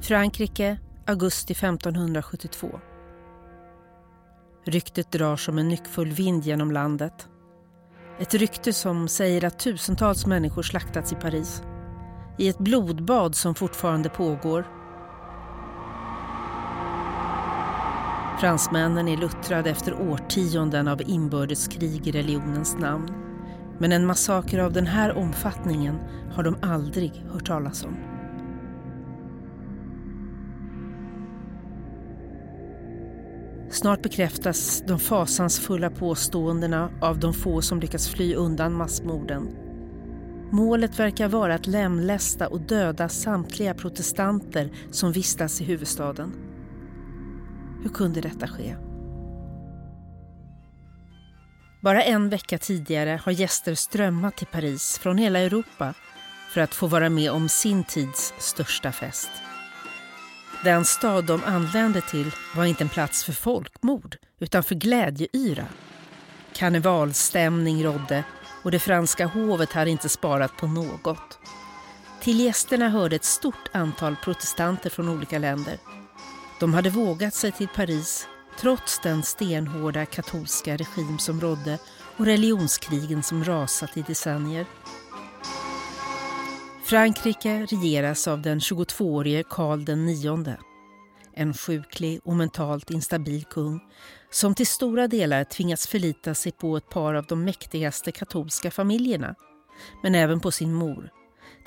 Frankrike, augusti 1572. Ryktet drar som en nyckfull vind genom landet. Ett rykte som säger att tusentals människor slaktats i Paris. I ett blodbad som fortfarande pågår. Fransmännen är luttrade efter årtionden av inbördeskrig i religionens namn. Men en massaker av den här omfattningen har de aldrig hört talas om. Snart bekräftas de fasansfulla påståendena av de få som lyckats fly undan massmorden. Målet verkar vara att lemlästa och döda samtliga protestanter som vistas i huvudstaden. Hur kunde detta ske? Bara en vecka tidigare har gäster strömmat till Paris från hela Europa för att få vara med om sin tids största fest. Den stad de anlände till var inte en plats för folkmord utan för glädjeyra. Karnevalstämning rådde och det franska hovet hade inte sparat på något. Till gästerna hörde ett stort antal protestanter från olika länder. De hade vågat sig till Paris trots den stenhårda katolska regim som rådde och religionskrigen som rasat i decennier. Frankrike regeras av den 22-årige Karl IX. En sjuklig och mentalt instabil kung som till stora delar tvingats förlita sig på ett par av de mäktigaste katolska familjerna men även på sin mor,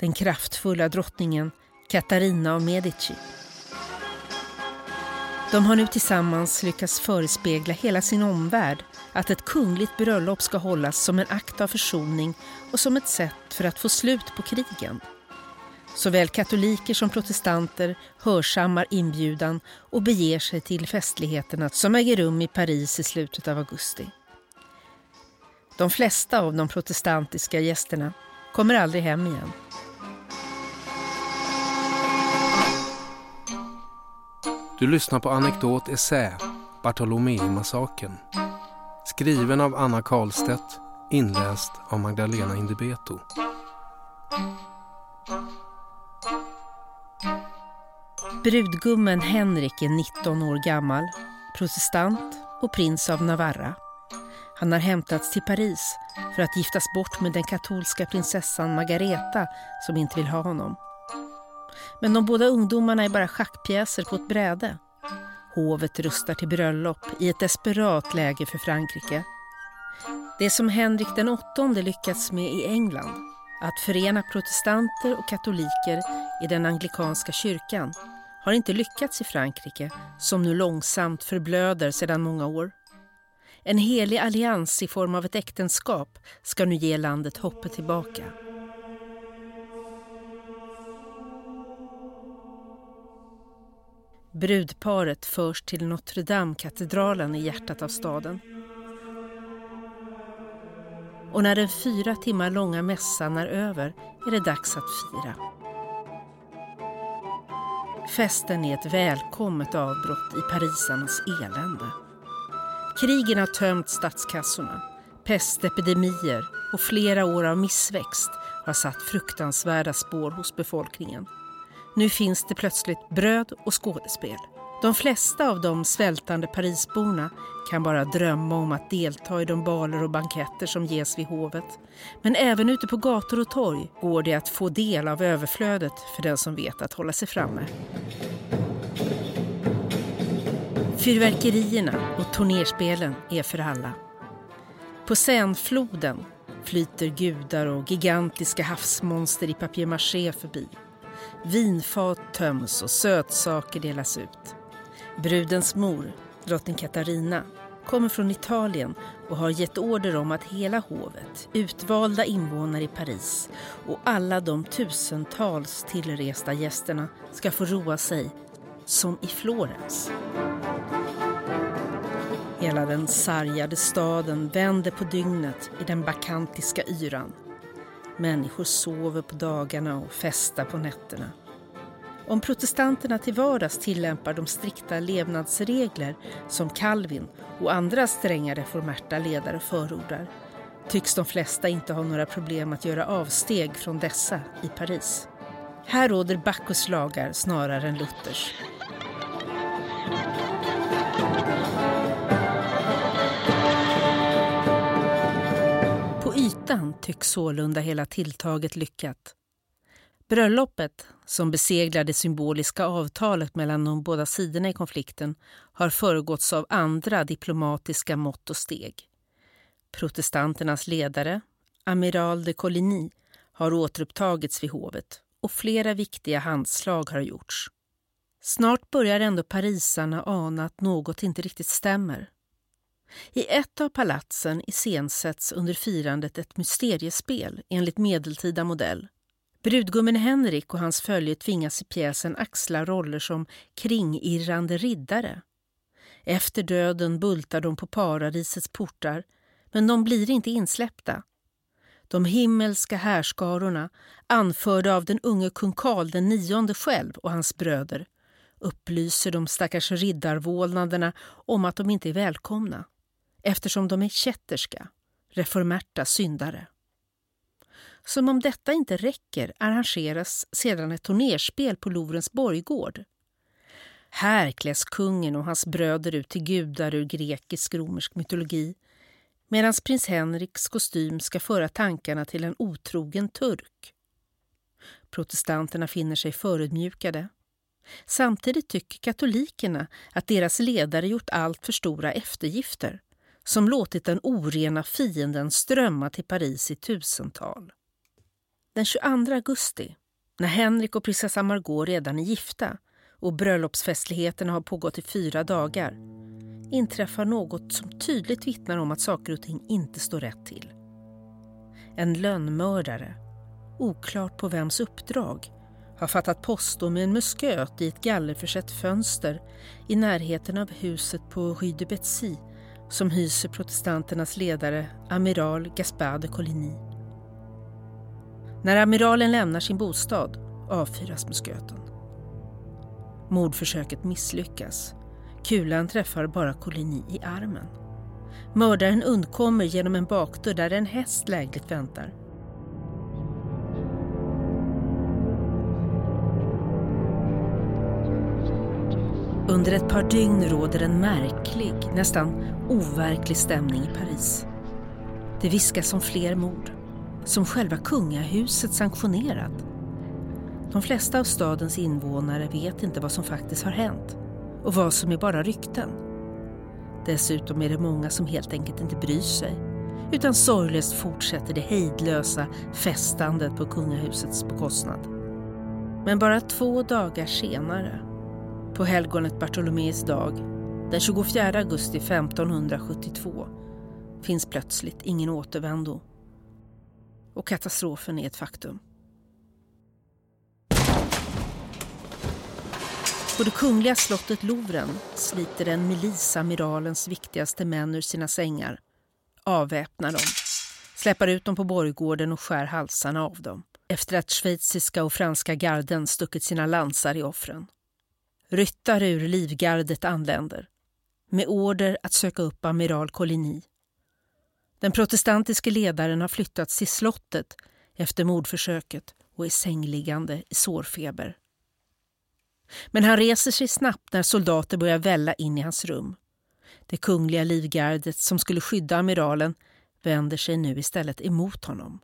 den kraftfulla drottningen Katarina av Medici. De har nu tillsammans lyckats förespegla hela sin omvärld att ett kungligt bröllop ska hållas som en akt av försoning och som ett sätt för att få slut på krigen. Såväl katoliker som protestanter hörsammar inbjudan och beger sig till festligheterna som äger rum i Paris i slutet av augusti. De flesta av de protestantiska gästerna kommer aldrig hem igen. Du lyssnar på Anekdot Essä, Bartolomei-massakern. Skriven av Anna Karlstedt, inläst av Magdalena Indibeto. Brudgummen Henrik är 19 år gammal, protestant och prins av Navarra. Han har hämtats till Paris för att giftas bort med den katolska prinsessan Margareta som inte vill ha honom. Men de båda ungdomarna är bara schackpjäser på ett bräde. Hovet rustar till bröllop i ett desperat läge för Frankrike. Det som Henrik den åttonde lyckats med i England, att förena protestanter och katoliker i den anglikanska kyrkan, har inte lyckats i Frankrike som nu långsamt förblöder sedan många år. En helig allians i form av ett äktenskap ska nu ge landet hoppet tillbaka. Brudparet förs till Notre Dame-katedralen i hjärtat av staden. Och när den fyra timmar långa mässan är över är det dags att fira. Festen är ett välkommet avbrott i parisarnas elände. Krigen har tömt statskassorna. Pestepidemier och flera år av missväxt har satt fruktansvärda spår hos befolkningen. Nu finns det plötsligt bröd och skådespel. De flesta av de svältande Parisborna kan bara drömma om att delta i de baler och banketter som ges vid hovet. Men även ute på gator och torg går det att få del av överflödet för den som vet att hålla sig framme. Fyrverkerierna och turnerspelen är för alla. På Seinefloden flyter gudar och gigantiska havsmonster i papier-maché förbi. Vinfat töms och sötsaker delas ut. Brudens mor, drottning Katarina, kommer från Italien och har gett order om att hela hovet, utvalda invånare i Paris och alla de tusentals tillresta gästerna ska få roa sig som i Florens. Hela den sargade staden vänder på dygnet i den bakantiska yran. Människor sover på dagarna och festar på nätterna. Om protestanterna till vardags tillämpar de strikta levnadsregler som Calvin och andra stränga reformerta ledare förordar tycks de flesta inte ha några problem att göra avsteg från dessa i Paris. Här råder Bacchus lagar snarare än Luthers. På tycks sålunda hela tilltaget lyckat. Bröllopet, som beseglar det symboliska avtalet mellan de båda sidorna i konflikten, har föregåtts av andra diplomatiska mått och steg. Protestanternas ledare, amiral de Coligny, har återupptagits vid hovet och flera viktiga handslag har gjorts. Snart börjar ändå parisarna ana att något inte riktigt stämmer. I ett av palatsen iscensätts under firandet ett mysteriespel enligt medeltida modell. Brudgummen Henrik och hans följe tvingas i pjäsen axla roller som kringirrande riddare. Efter döden bultar de på paradisets portar, men de blir inte insläppta. De himmelska härskarorna, anförda av den unge kung Karl den nionde själv och hans bröder, upplyser de stackars riddarvålnaderna om att de inte är välkomna eftersom de är kätterska, reformerta syndare. Som om detta inte räcker arrangeras sedan ett turnerspel på Lovrens borggård. Här kläs kungen och hans bröder ut till gudar ur grekisk-romersk mytologi medan prins Henriks kostym ska föra tankarna till en otrogen turk. Protestanterna finner sig förödmjukade. Samtidigt tycker katolikerna att deras ledare gjort allt för stora eftergifter som låtit den orena fienden strömma till Paris i tusental. Den 22 augusti, när Henrik och prinsessa Margot redan är gifta och bröllopsfestligheterna har pågått i fyra dagar inträffar något som tydligt vittnar om att saker och ting inte står rätt till. En lönnmördare, oklart på vems uppdrag, har fattat posto med en musköt i ett gallerförsett fönster i närheten av huset på Rue de Betsy som hyser protestanternas ledare amiral Gaspard de Coligny. När amiralen lämnar sin bostad avfyras musköten. Mordförsöket misslyckas. Kulan träffar bara Coligny i armen. Mördaren undkommer genom en bakdörr där en häst lägligt väntar. Under ett par dygn råder en märklig, nästan overklig stämning i Paris. Det viskas om fler mord, som själva kungahuset sanktionerat. De flesta av stadens invånare vet inte vad som faktiskt har hänt och vad som är bara rykten. Dessutom är det många som helt enkelt inte bryr sig utan sorglöst fortsätter det hejdlösa festandet på kungahusets bekostnad. Men bara två dagar senare på helgonet Bartolomeus dag, den 24 augusti 1572, finns plötsligt ingen återvändo. Och katastrofen är ett faktum. På det kungliga slottet Louvren sliter en milis amiralens viktigaste män ur sina sängar, avväpnar dem, släpar ut dem på borggården och skär halsarna av dem efter att schweiziska och franska garden stuckit sina lansar i offren. Ryttare ur livgardet anländer med order att söka upp amiral Coligny. Den protestantiske ledaren har flyttats till slottet efter mordförsöket och är sängliggande i sårfeber. Men han reser sig snabbt när soldater börjar välla in i hans rum. Det kungliga livgardet som skulle skydda amiralen vänder sig nu istället emot honom.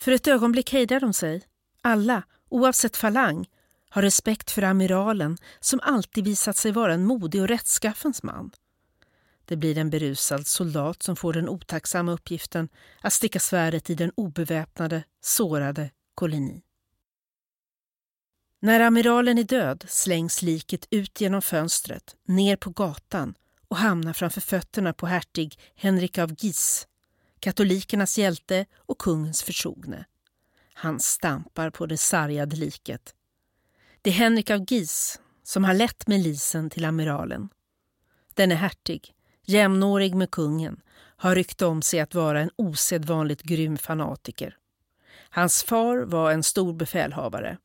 För ett ögonblick hejdar de sig, alla, oavsett falang, har respekt för amiralen som alltid visat sig vara en modig och rättskaffens man. Det blir en berusad soldat som får den otacksamma uppgiften att sticka svärdet i den obeväpnade, sårade koloni. När amiralen är död slängs liket ut genom fönstret, ner på gatan och hamnar framför fötterna på hertig Henrik av Guise, katolikernas hjälte och kungens förtrogne. Han stampar på det sargade liket det är Henrik av Gis som har lett milisen till amiralen. Den är hertig, jämnårig med kungen, har rykte om sig att vara en osedvanligt grym fanatiker. Hans far var en stor befälhavare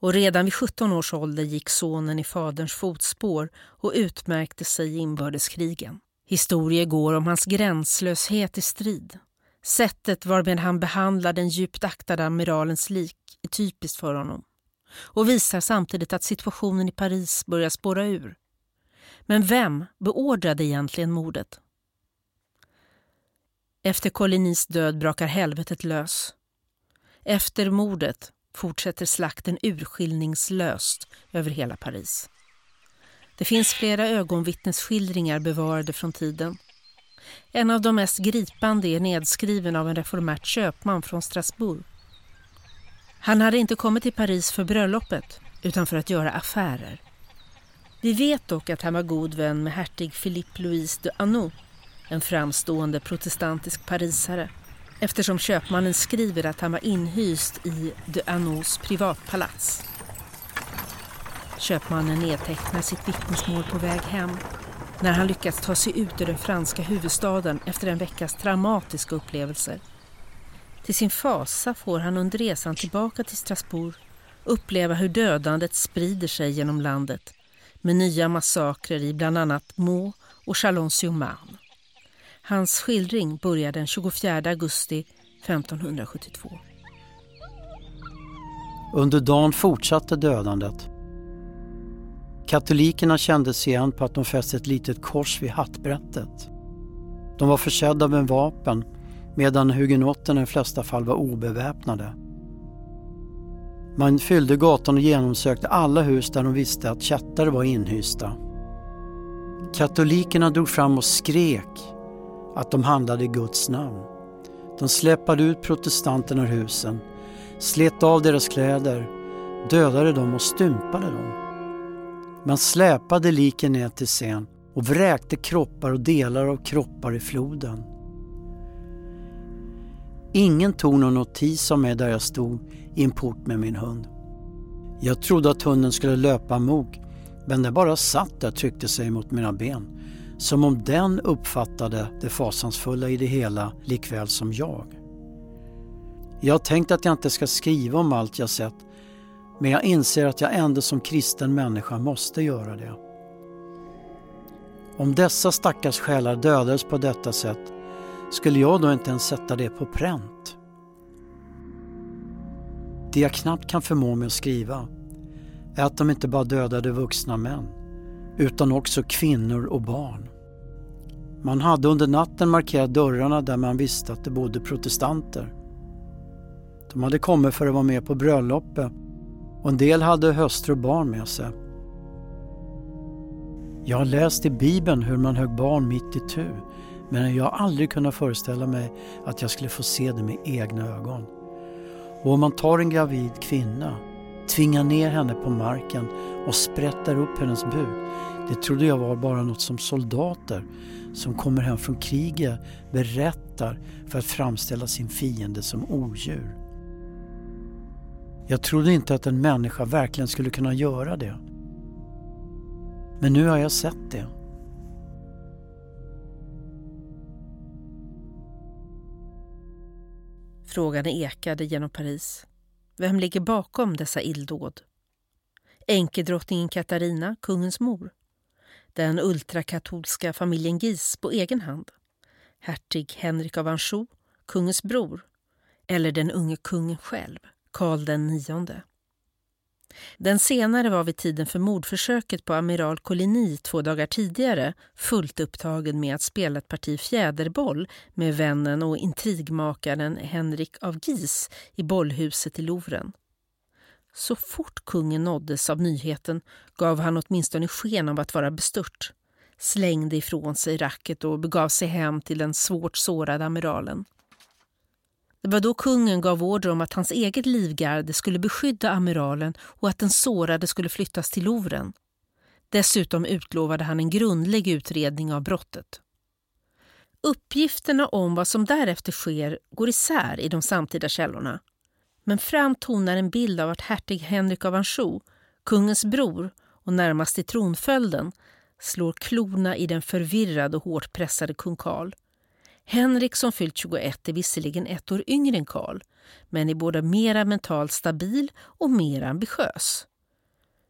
och redan vid 17 års ålder gick sonen i faderns fotspår och utmärkte sig i inbördeskrigen. Historier går om hans gränslöshet i strid. Sättet varmed han behandlar den djupt aktade amiralens lik är typiskt för honom och visar samtidigt att situationen i Paris börjar spåra ur. Men vem beordrade egentligen mordet? Efter Colinis död brakar helvetet lös. Efter mordet fortsätter slakten urskiljningslöst över hela Paris. Det finns flera ögonvittnesskildringar bevarade från tiden. En av de mest gripande är nedskriven av en reformärt köpman från Strasbourg. Han hade inte kommit till Paris för bröllopet utan för att göra affärer. Vi vet dock att han var god vän med hertig Philippe Louis de Anneau, en framstående protestantisk parisare eftersom köpmannen skriver att han var inhyst i de Anneaus privatpalats. Köpmannen nedtecknar sitt vittnesmål på väg hem när han lyckats ta sig ut ur den franska huvudstaden efter en veckas traumatiska upplevelser. Till sin fasa får han under resan tillbaka till Strasbourg uppleva hur dödandet sprider sig genom landet med nya massakrer i bland annat Meaux och Chalon-sur-Marne. Hans skildring börjar den 24 augusti 1572. Under dagen fortsatte dödandet. Katolikerna kändes igen på att de fäste ett litet kors vid hattbrättet. De var försedda med vapen medan hugenotterna i de flesta fall var obeväpnade. Man fyllde gatan och genomsökte alla hus där de visste att kättare var inhysta. Katolikerna drog fram och skrek att de handlade i Guds namn. De släpade ut protestanterna ur husen, slet av deras kläder, dödade dem och stympade dem. Man släpade liken ner till scen och vräkte kroppar och delar av kroppar i floden. Ingen tog någon notis om mig där jag stod i en port med min hund. Jag trodde att hunden skulle löpa amok men den bara satt där och tryckte sig mot mina ben. Som om den uppfattade det fasansfulla i det hela likväl som jag. Jag har tänkt att jag inte ska skriva om allt jag sett men jag inser att jag ändå som kristen människa måste göra det. Om dessa stackars själar dödades på detta sätt skulle jag då inte ens sätta det på pränt? Det jag knappt kan förmå mig att skriva är att de inte bara dödade vuxna män utan också kvinnor och barn. Man hade under natten markerat dörrarna där man visste att det bodde protestanter. De hade kommit för att vara med på bröllopet och en del hade hustru och barn med sig. Jag har läst i Bibeln hur man högg barn mitt i tu men jag har aldrig kunnat föreställa mig att jag skulle få se det med egna ögon. Och om man tar en gravid kvinna, tvingar ner henne på marken och sprättar upp hennes buk, det trodde jag var bara något som soldater som kommer hem från kriget berättar för att framställa sin fiende som odjur. Jag trodde inte att en människa verkligen skulle kunna göra det. Men nu har jag sett det. Frågan ekade genom Paris. Vem ligger bakom dessa illdåd? Enkedrottningen Katarina, kungens mor? Den ultrakatolska familjen Gis på egen hand? Hertig Henrik av Anjou, kungens bror? Eller den unge kungen själv, Karl den nionde? Den senare var vid tiden för mordförsöket på amiral Coligny två dagar tidigare fullt upptagen med att spela ett parti fjäderboll med vännen och intrigmakaren Henrik av Gis i bollhuset i Louvren. Så fort kungen nåddes av nyheten gav han åtminstone sken av att vara bestört, slängde ifrån sig racket och begav sig hem till den svårt sårade amiralen. Det var då kungen gav order om att hans eget livgarde skulle beskydda amiralen och att den sårade skulle flyttas till Louvren. Dessutom utlovade han en grundlig utredning av brottet. Uppgifterna om vad som därefter sker går isär i de samtida källorna. Men fram tonar en bild av att hertig Henrik av Anjou, kungens bror och närmast i tronföljden, slår klorna i den förvirrade och hårt pressade kung Karl Henrik som fyllt 21 är visserligen ett år yngre än Karl men är både mera mentalt stabil och mer ambitiös.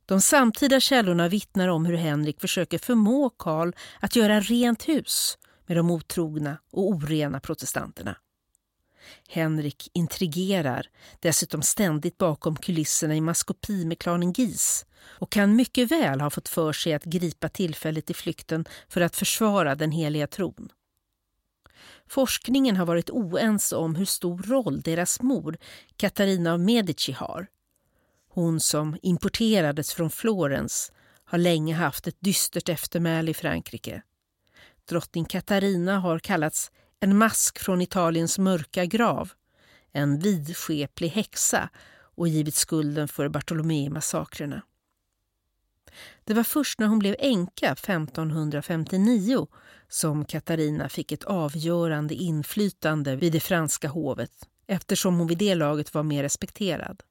De samtida källorna vittnar om hur Henrik försöker förmå Karl att göra rent hus med de otrogna och orena protestanterna. Henrik intrigerar, dessutom ständigt bakom kulisserna i maskopi med klanen Gis och kan mycket väl ha fått för sig att gripa tillfället i flykten för att försvara den heliga tron. Forskningen har varit oense om hur stor roll deras mor, Katarina av Medici, har. Hon som importerades från Florens har länge haft ett dystert eftermäle i Frankrike. Drottning Katarina har kallats en mask från Italiens mörka grav, en vidskeplig häxa och givit skulden för Bartolomé-massakrerna. Det var först när hon blev änka 1559 som Katarina fick ett avgörande inflytande vid det franska hovet eftersom hon vid det laget var mer respekterad.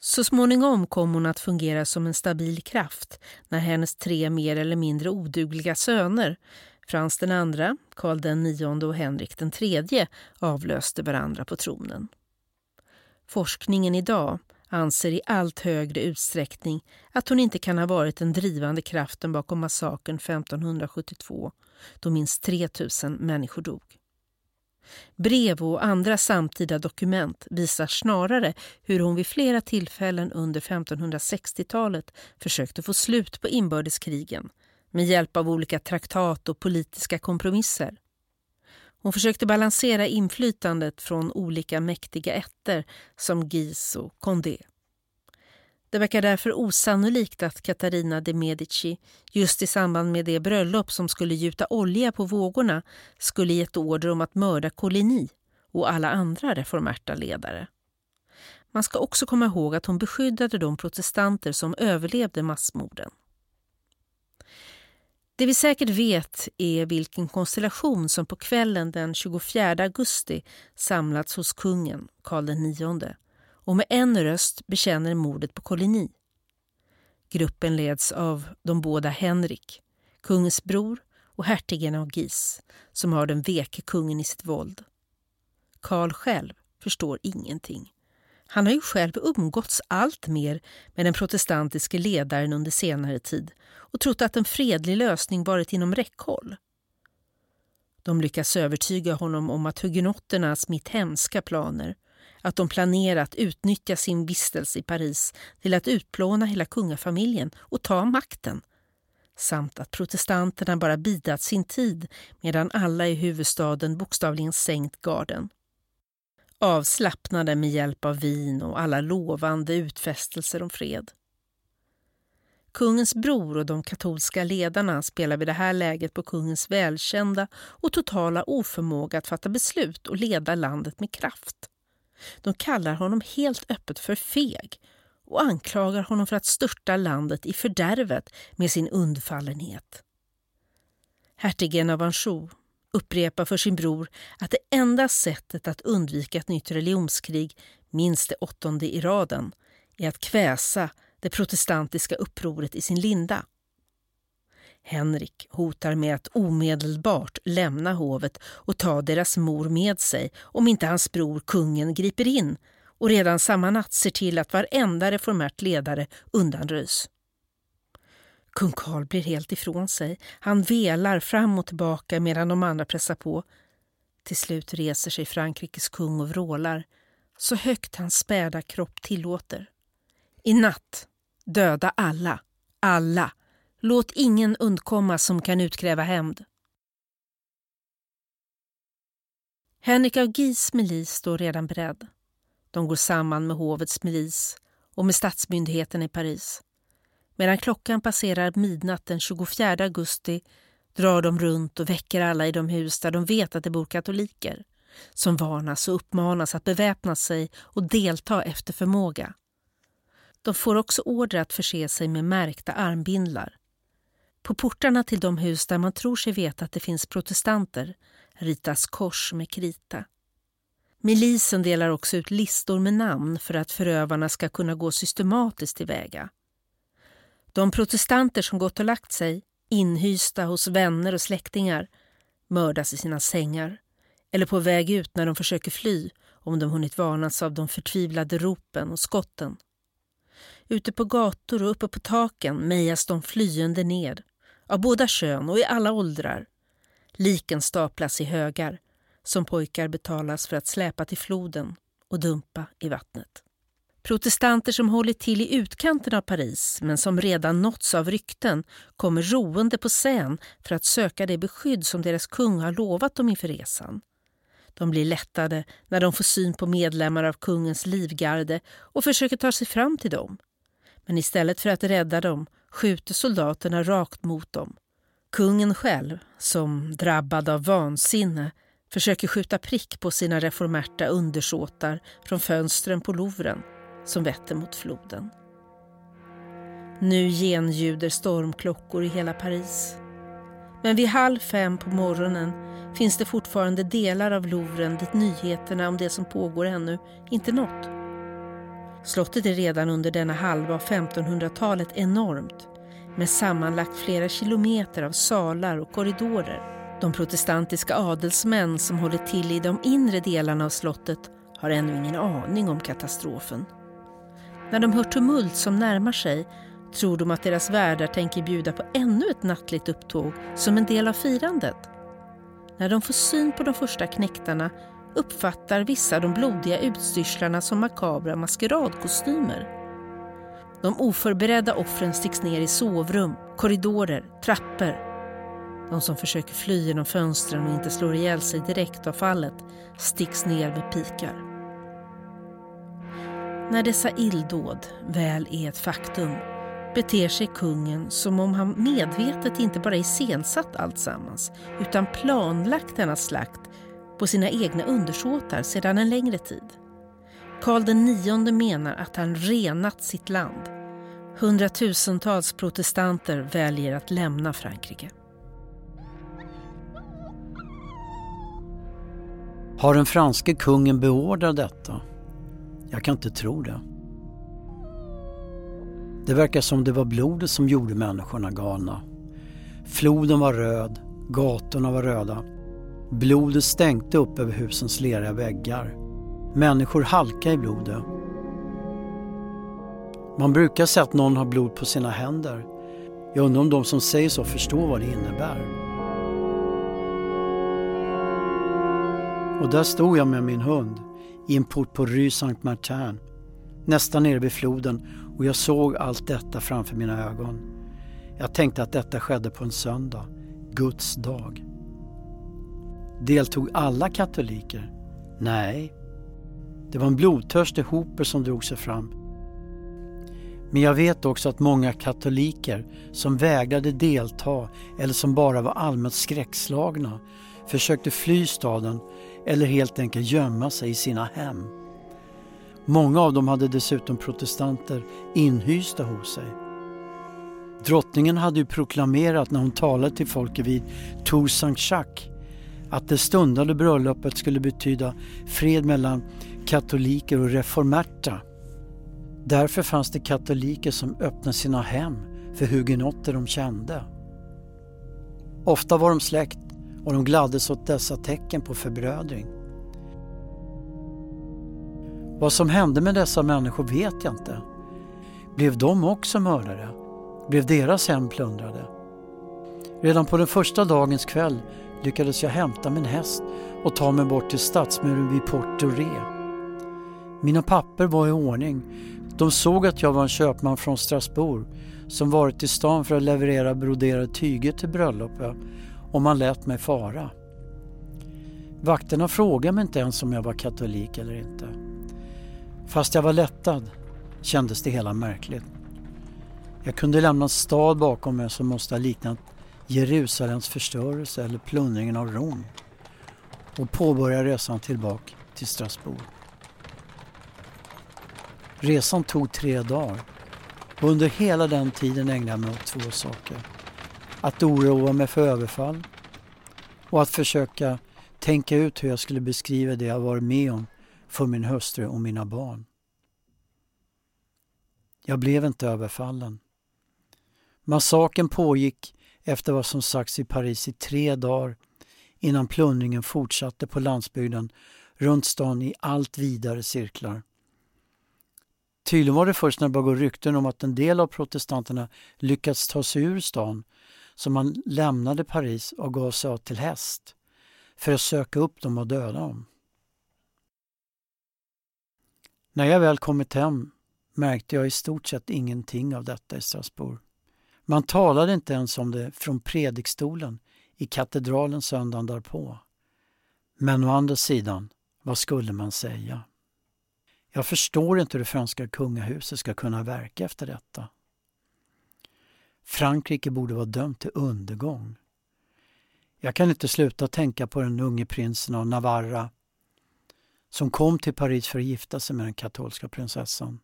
Så småningom kom hon att fungera som en stabil kraft när hennes tre mer eller mindre odugliga söner, Frans den andra, Karl den nionde och Henrik den tredje, avlöste varandra på tronen. Forskningen idag anser i allt högre utsträckning att hon inte kan ha varit den drivande kraften bakom massakern 1572 då minst 3 000 människor dog. Brev och andra samtida dokument visar snarare hur hon vid flera tillfällen under 1560-talet försökte få slut på inbördeskrigen med hjälp av olika traktat och politiska kompromisser. Hon försökte balansera inflytandet från olika mäktiga ätter som Guise och Condé. Det verkar därför osannolikt att Katarina de Medici just i samband med det bröllop som skulle gjuta olja på vågorna skulle gett order om att mörda Coligny och alla andra reformerta ledare. Man ska också komma ihåg att hon beskyddade de protestanter som överlevde massmorden. Det vi säkert vet är vilken konstellation som på kvällen den 24 augusti samlats hos kungen, Karl IX, och med en röst bekänner mordet på Koloni. Gruppen leds av de båda Henrik, kungens bror och hertigen av Gis som har den veke kungen i sitt våld. Karl själv förstår ingenting. Han har ju själv umgåtts allt mer med den protestantiske ledaren under senare tid och trott att en fredlig lösning varit inom räckhåll. De lyckas övertyga honom om att hugenotterna smitt hemska planer, att de planerar att utnyttja sin vistelse i Paris till att utplåna hela kungafamiljen och ta makten samt att protestanterna bara bidat sin tid medan alla i huvudstaden bokstavligen sänkt garden. Avslappnade med hjälp av vin och alla lovande utfästelser om fred. Kungens bror och de katolska ledarna spelar vid det här läget på kungens välkända och totala oförmåga att fatta beslut och leda landet med kraft. De kallar honom helt öppet för feg och anklagar honom för att störta landet i fördärvet med sin undfallenhet. Hertigen av Anjou upprepar för sin bror att det enda sättet att undvika ett nytt religionskrig, minst det åttonde i raden, är att kväsa det protestantiska upproret i sin linda. Henrik hotar med att omedelbart lämna hovet och ta deras mor med sig om inte hans bror kungen griper in och redan samma natt ser till att varenda reformärt ledare undanröjs. Kung Karl blir helt ifrån sig. Han velar fram och tillbaka medan de andra pressar på. Till slut reser sig Frankrikes kung och vrålar så högt hans späda kropp tillåter. I natt Döda alla, alla. Låt ingen undkomma som kan utkräva hämnd. Henrik av Gis milis står redan beredd. De går samman med hovets milis och med statsmyndigheterna i Paris. Medan klockan passerar midnatt den 24 augusti drar de runt och väcker alla i de hus där de vet att det bor katoliker som varnas och uppmanas att beväpna sig och delta efter förmåga. De får också order att förse sig med märkta armbindlar. På portarna till de hus där man tror sig veta att det finns protestanter ritas kors med krita. Milisen delar också ut listor med namn för att förövarna ska kunna gå systematiskt tillväga. De protestanter som gått och lagt sig, inhysta hos vänner och släktingar, mördas i sina sängar eller på väg ut när de försöker fly om de hunnit varnas av de förtvivlade ropen och skotten. Ute på gator och uppe på taken mejas de flyende ner, av båda kön och i alla åldrar. Liken staplas i högar, som pojkar betalas för att släpa till floden och dumpa i vattnet. Protestanter som hållit till i utkanten av Paris men som redan nåtts av rykten kommer roende på Seine för att söka det beskydd som deras kung har lovat dem inför resan. De blir lättade när de får syn på medlemmar av kungens livgarde och försöker ta sig fram till dem. Men istället för att rädda dem skjuter soldaterna rakt mot dem. Kungen själv, som drabbad av vansinne, försöker skjuta prick på sina reformerta undersåtar från fönstren på Louvren som vetter mot floden. Nu genljuder stormklockor i hela Paris. Men vid halv fem på morgonen finns det fortfarande delar av Louvren dit nyheterna om det som pågår ännu inte nått. Slottet är redan under denna halva av 1500-talet enormt med sammanlagt flera kilometer av salar och korridorer. De protestantiska adelsmän som håller till i de inre delarna av slottet har ännu ingen aning om katastrofen. När de hör tumult som närmar sig tror de att deras värdar tänker bjuda på ännu ett nattligt upptåg som en del av firandet. När de får syn på de första knäktarna uppfattar vissa de blodiga utstyrslarna som makabra maskeradkostymer. De oförberedda offren sticks ner i sovrum, korridorer, trappor. De som försöker fly genom fönstren och inte slår ihjäl sig direkt av fallet sticks ner med pikar. När dessa illdåd väl är ett faktum beter sig kungen som om han medvetet inte bara iscensatt alltsammans utan planlagt denna slakt på sina egna undersåtar sedan en längre tid. Karl IX menar att han renat sitt land. Hundratusentals protestanter väljer att lämna Frankrike. Har den franske kungen beordrat detta? Jag kan inte tro det. Det verkar som det var blodet som gjorde människorna galna. Floden var röd, gatorna var röda. Blodet stänkte upp över husens leriga väggar. Människor halkade i blodet. Man brukar säga att någon har blod på sina händer. Jag undrar om de som säger så förstår vad det innebär. Och där stod jag med min hund i en port på Rue Saint-Martin, nästan nere vid floden och jag såg allt detta framför mina ögon. Jag tänkte att detta skedde på en söndag, Guds dag. Deltog alla katoliker? Nej. Det var en blodtörstig hoper som drog sig fram. Men jag vet också att många katoliker som vägrade delta eller som bara var allmänt skräckslagna försökte fly staden eller helt enkelt gömma sig i sina hem. Många av dem hade dessutom protestanter inhysta hos sig. Drottningen hade ju proklamerat när hon talade till folket vid Tour Saint-Jacques att det stundande bröllopet skulle betyda fred mellan katoliker och reformerta. Därför fanns det katoliker som öppnade sina hem för hugenotter de kände. Ofta var de släkt och de gladdes åt dessa tecken på förbrödring. Vad som hände med dessa människor vet jag inte. Blev de också mördare? Blev deras hem plundrade? Redan på den första dagens kväll lyckades jag hämta min häst och ta mig bort till stadsmuren vid Port Doré. Mina papper var i ordning. De såg att jag var en köpman från Strasbourg som varit i stan för att leverera broderade tyger till bröllopet och man lät mig fara. Vakterna frågade mig inte ens om jag var katolik eller inte. Fast jag var lättad kändes det hela märkligt. Jag kunde lämna en stad bakom mig som måste ha liknat Jerusalems förstörelse eller plundringen av Rom och påbörja resan tillbaka till Strasbourg. Resan tog tre dagar och under hela den tiden ägnade jag mig åt två saker att oroa mig för överfall och att försöka tänka ut hur jag skulle beskriva det jag varit med om för min hustru och mina barn. Jag blev inte överfallen. Massaken pågick efter vad som sagts i Paris i tre dagar innan plundringen fortsatte på landsbygden runt stan i allt vidare cirklar. Tydligen var det först när det började gå rykten om att en del av protestanterna lyckats ta sig ur stan som han lämnade Paris och gav sig av till häst. för att söka upp dem och döda dem. När jag väl kommit hem märkte jag i stort sett ingenting av detta i Strasbourg. Man talade inte ens om det från predikstolen i katedralen söndagen därpå. Men å andra sidan, vad skulle man säga? Jag förstår inte hur det franska kungahuset ska kunna verka efter detta. Frankrike borde vara dömt till undergång. Jag kan inte sluta tänka på den unge prinsen av Navarra som kom till Paris för att gifta sig med den katolska prinsessan.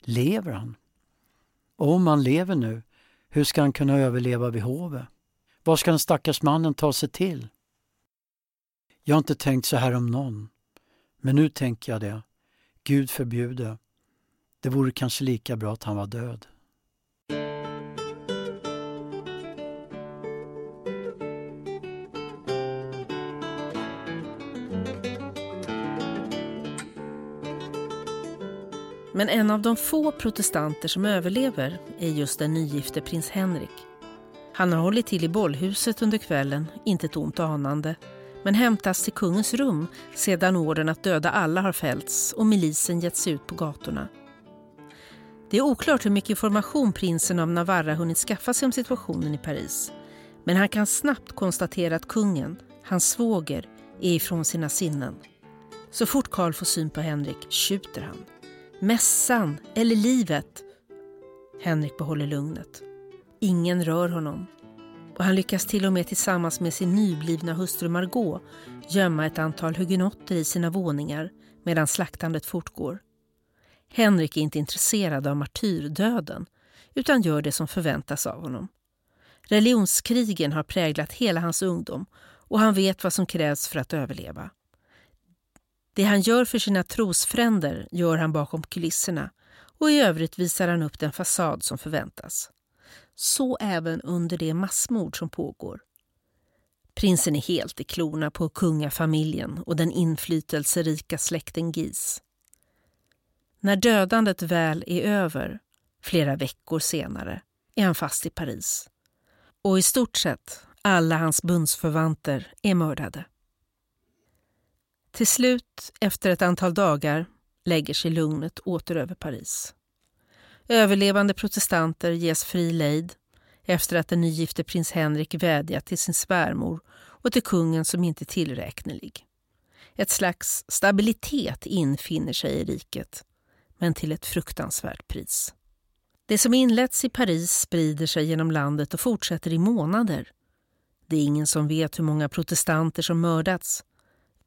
Lever han? Och om han lever nu, hur ska han kunna överleva vid hovet? Vad ska den stackars mannen ta sig till? Jag har inte tänkt så här om någon, men nu tänker jag det. Gud förbjude. Det vore kanske lika bra att han var död. Men en av de få protestanter som överlever är just den nygifte prins Henrik. Han har hållit till i bollhuset under kvällen, inte ett ont anande, men hämtas till kungens rum sedan orden att döda alla har fällts och milisen gett sig ut på gatorna. Det är oklart hur mycket information prinsen av Navarra hunnit skaffa sig om situationen i Paris. Men han kan snabbt konstatera att kungen, hans svåger, är ifrån sina sinnen. Så fort Karl får syn på Henrik tjuter han. Mässan eller livet? Henrik behåller lugnet. Ingen rör honom. Och han lyckas till och med tillsammans med sin nyblivna hustru Margot gömma ett antal hugenotter i sina våningar medan slaktandet fortgår. Henrik är inte intresserad av martyrdöden utan gör det som förväntas av honom. Religionskrigen har präglat hela hans ungdom och han vet vad som krävs för att överleva. Det han gör för sina trosfränder gör han bakom kulisserna och i övrigt visar han upp den fasad som förväntas. Så även under det massmord som pågår. Prinsen är helt i klorna på kungafamiljen och den inflytelserika släkten Gis. När dödandet väl är över, flera veckor senare, är han fast i Paris. Och i stort sett alla hans bundsförvanter är mördade. Till slut, efter ett antal dagar, lägger sig lugnet åter över Paris. Överlevande protestanter ges fri lejd efter att den nygifte prins Henrik vädjat till sin svärmor och till kungen som inte är tillräknelig. Ett slags stabilitet infinner sig i riket, men till ett fruktansvärt pris. Det som inletts i Paris sprider sig genom landet och fortsätter i månader. Det är ingen som vet hur många protestanter som mördats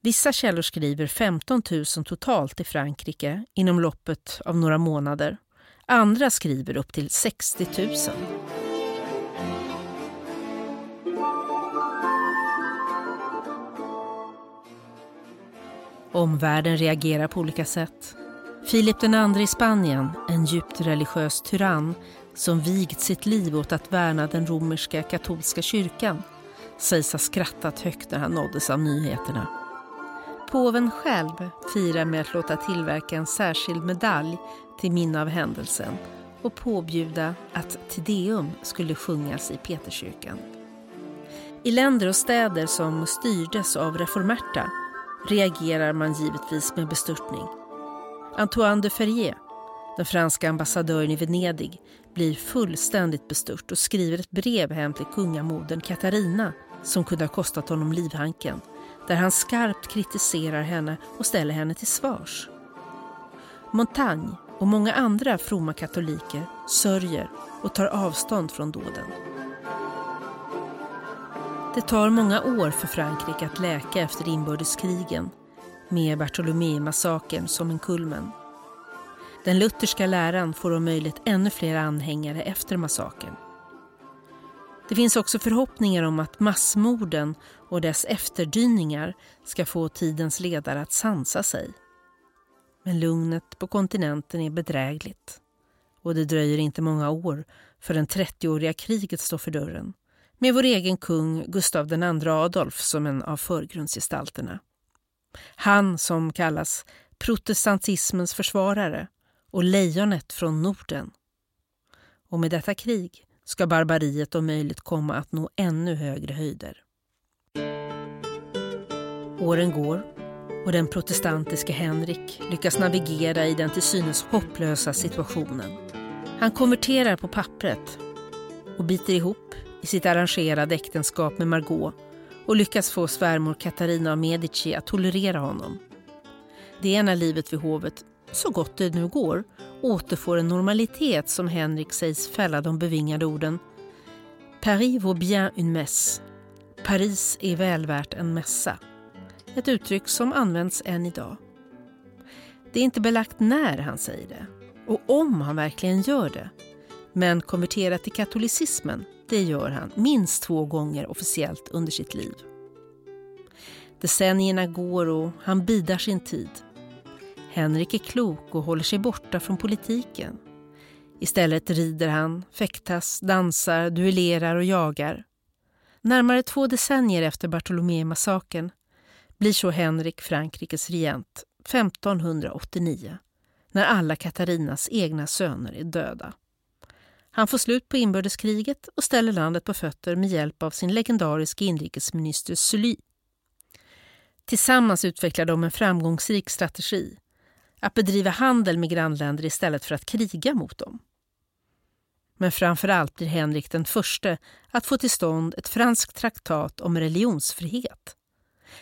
Vissa källor skriver 15 000 totalt i Frankrike inom loppet av några månader. Andra skriver upp till 60 000. Omvärlden reagerar på olika sätt. Filip II i Spanien, en djupt religiös tyrann som vigt sitt liv åt att värna den romerska katolska kyrkan, sägs ha skrattat högt när han nåddes av nyheterna. Påven själv firar med att låta tillverka en särskild medalj till minne av händelsen och påbjuda att Tideum skulle sjungas i Peterskyrkan. I länder och städer som styrdes av reformerta reagerar man givetvis med bestörtning. Antoine de Ferrier, den franska ambassadören i Venedig, blir fullständigt bestört och skriver ett brev hem till kungamodern Katarina som kunde ha kostat honom livhanken där han skarpt kritiserar henne och ställer henne till svars. Montagne och många andra fromma katoliker sörjer och tar avstånd från dåden. Det tar många år för Frankrike att läka efter inbördeskrigen med Bartholomé-massakern som en kulmen. Den lutherska läran får om möjligt ännu fler anhängare efter massakern. Det finns också förhoppningar om att massmorden och dess efterdyningar ska få tidens ledare att sansa sig. Men lugnet på kontinenten är bedrägligt och det dröjer inte många år förrän 30-åriga kriget står för dörren med vår egen kung Gustav II Adolf som en av förgrundsgestalterna. Han som kallas protestantismens försvarare och lejonet från Norden. Och med detta krig ska barbariet om möjligt komma att nå ännu högre höjder. Åren går och den protestantiske Henrik lyckas navigera i den till synes hopplösa situationen. Han konverterar på pappret och biter ihop i sitt arrangerade äktenskap med Margot och lyckas få svärmor Katarina av Medici att tolerera honom. Det är när livet vid hovet, så gott det nu går, återfår en normalitet som Henrik sägs fälla de bevingade orden Paris vaut bien une messe. Paris är väl värt en mässa. Ett uttryck som används än idag. Det är inte belagt när han säger det och om han verkligen gör det. Men konvertera till katolicismen, det gör han minst två gånger officiellt under sitt liv. Decennierna går och han bidar sin tid. Henrik är klok och håller sig borta från politiken. Istället rider han, fäktas, dansar, duellerar och jagar. Närmare två decennier efter Bartolomé-massakern blir så Henrik Frankrikes regent 1589 när alla Katarinas egna söner är döda. Han får slut på inbördeskriget och ställer landet på fötter med hjälp av sin legendariske inrikesminister Sully. Tillsammans utvecklar de en framgångsrik strategi att bedriva handel med grannländer istället för att kriga mot dem. Men framför allt blir Henrik den första att få till stånd ett franskt traktat om religionsfrihet.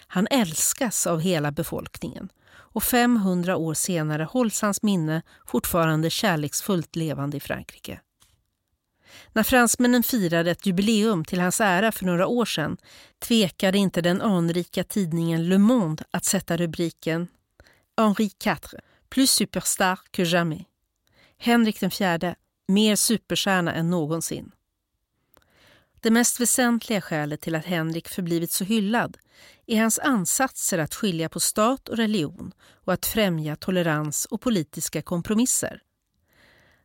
Han älskas av hela befolkningen och 500 år senare hålls hans minne fortfarande kärleksfullt levande i Frankrike. När fransmännen firade ett jubileum till hans ära för några år sedan tvekade inte den anrika tidningen Le Monde att sätta rubriken Henri IV, plus superstar que jamais. Henrik IV, mer superstjärna än någonsin. Det mest väsentliga skälet till att Henrik förblivit så hyllad är hans ansatser att skilja på stat och religion och att främja tolerans och politiska kompromisser.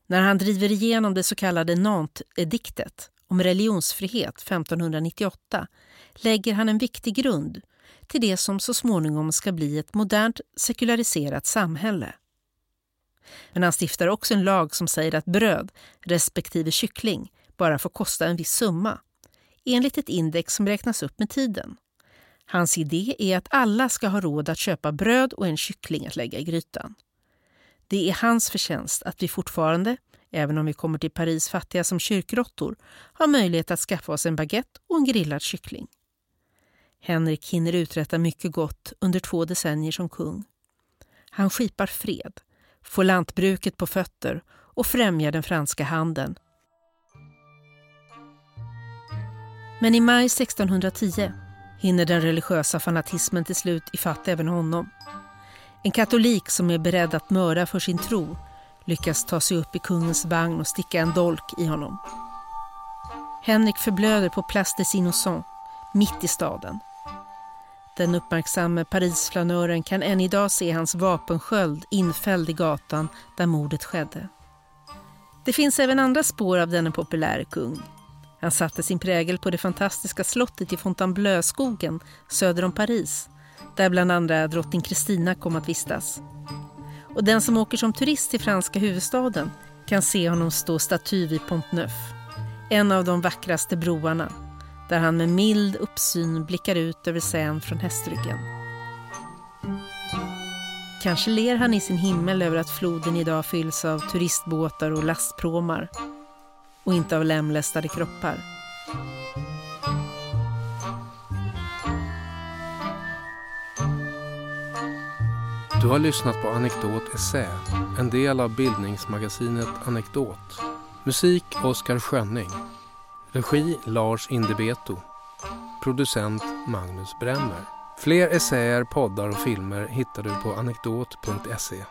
När han driver igenom det så kallade Nantes-ediktet om religionsfrihet 1598 lägger han en viktig grund till det som så småningom ska bli ett modernt sekulariserat samhälle. Men han stiftar också en lag som säger att bröd respektive kyckling bara får kosta en viss summa enligt ett index som räknas upp med tiden. Hans idé är att alla ska ha råd att köpa bröd och en kyckling att lägga i grytan. Det är hans förtjänst att vi fortfarande, även om vi kommer till Paris fattiga som kyrkråttor, har möjlighet att skaffa oss en baguette och en grillad kyckling. Henrik hinner uträtta mycket gott under två decennier som kung. Han skipar fred, får lantbruket på fötter och främjar den franska handeln. Men i maj 1610 hinner den religiösa fanatismen till slut ifatt även honom. En katolik som är beredd att mörda för sin tro lyckas ta sig upp i kungens vagn och sticka en dolk i honom. Henrik förblöder på Place des Innocents, mitt i staden. Den uppmärksamme Parisflanören kan än idag se hans vapensköld infälld i gatan där mordet skedde. Det finns även andra spår av denne populäre kung. Han satte sin prägel på det fantastiska slottet i Fontainebleau-skogen söder om Paris där bland andra drottning Kristina kom att vistas. Och den som åker som turist till franska huvudstaden kan se honom stå staty vid Pont Neuf, en av de vackraste broarna, där han med mild uppsyn blickar ut över Seine från hästryggen. Kanske ler han i sin himmel över att floden idag fylls av turistbåtar och lastpråmar och inte av lemlästade kroppar. Du har lyssnat på Anekdot Essä, en del av bildningsmagasinet Anekdot. Musik Oskar Schönning. Regi Lars Indebeto. Producent Magnus Bremmer. Fler essäer, poddar och filmer hittar du på anekdot.se.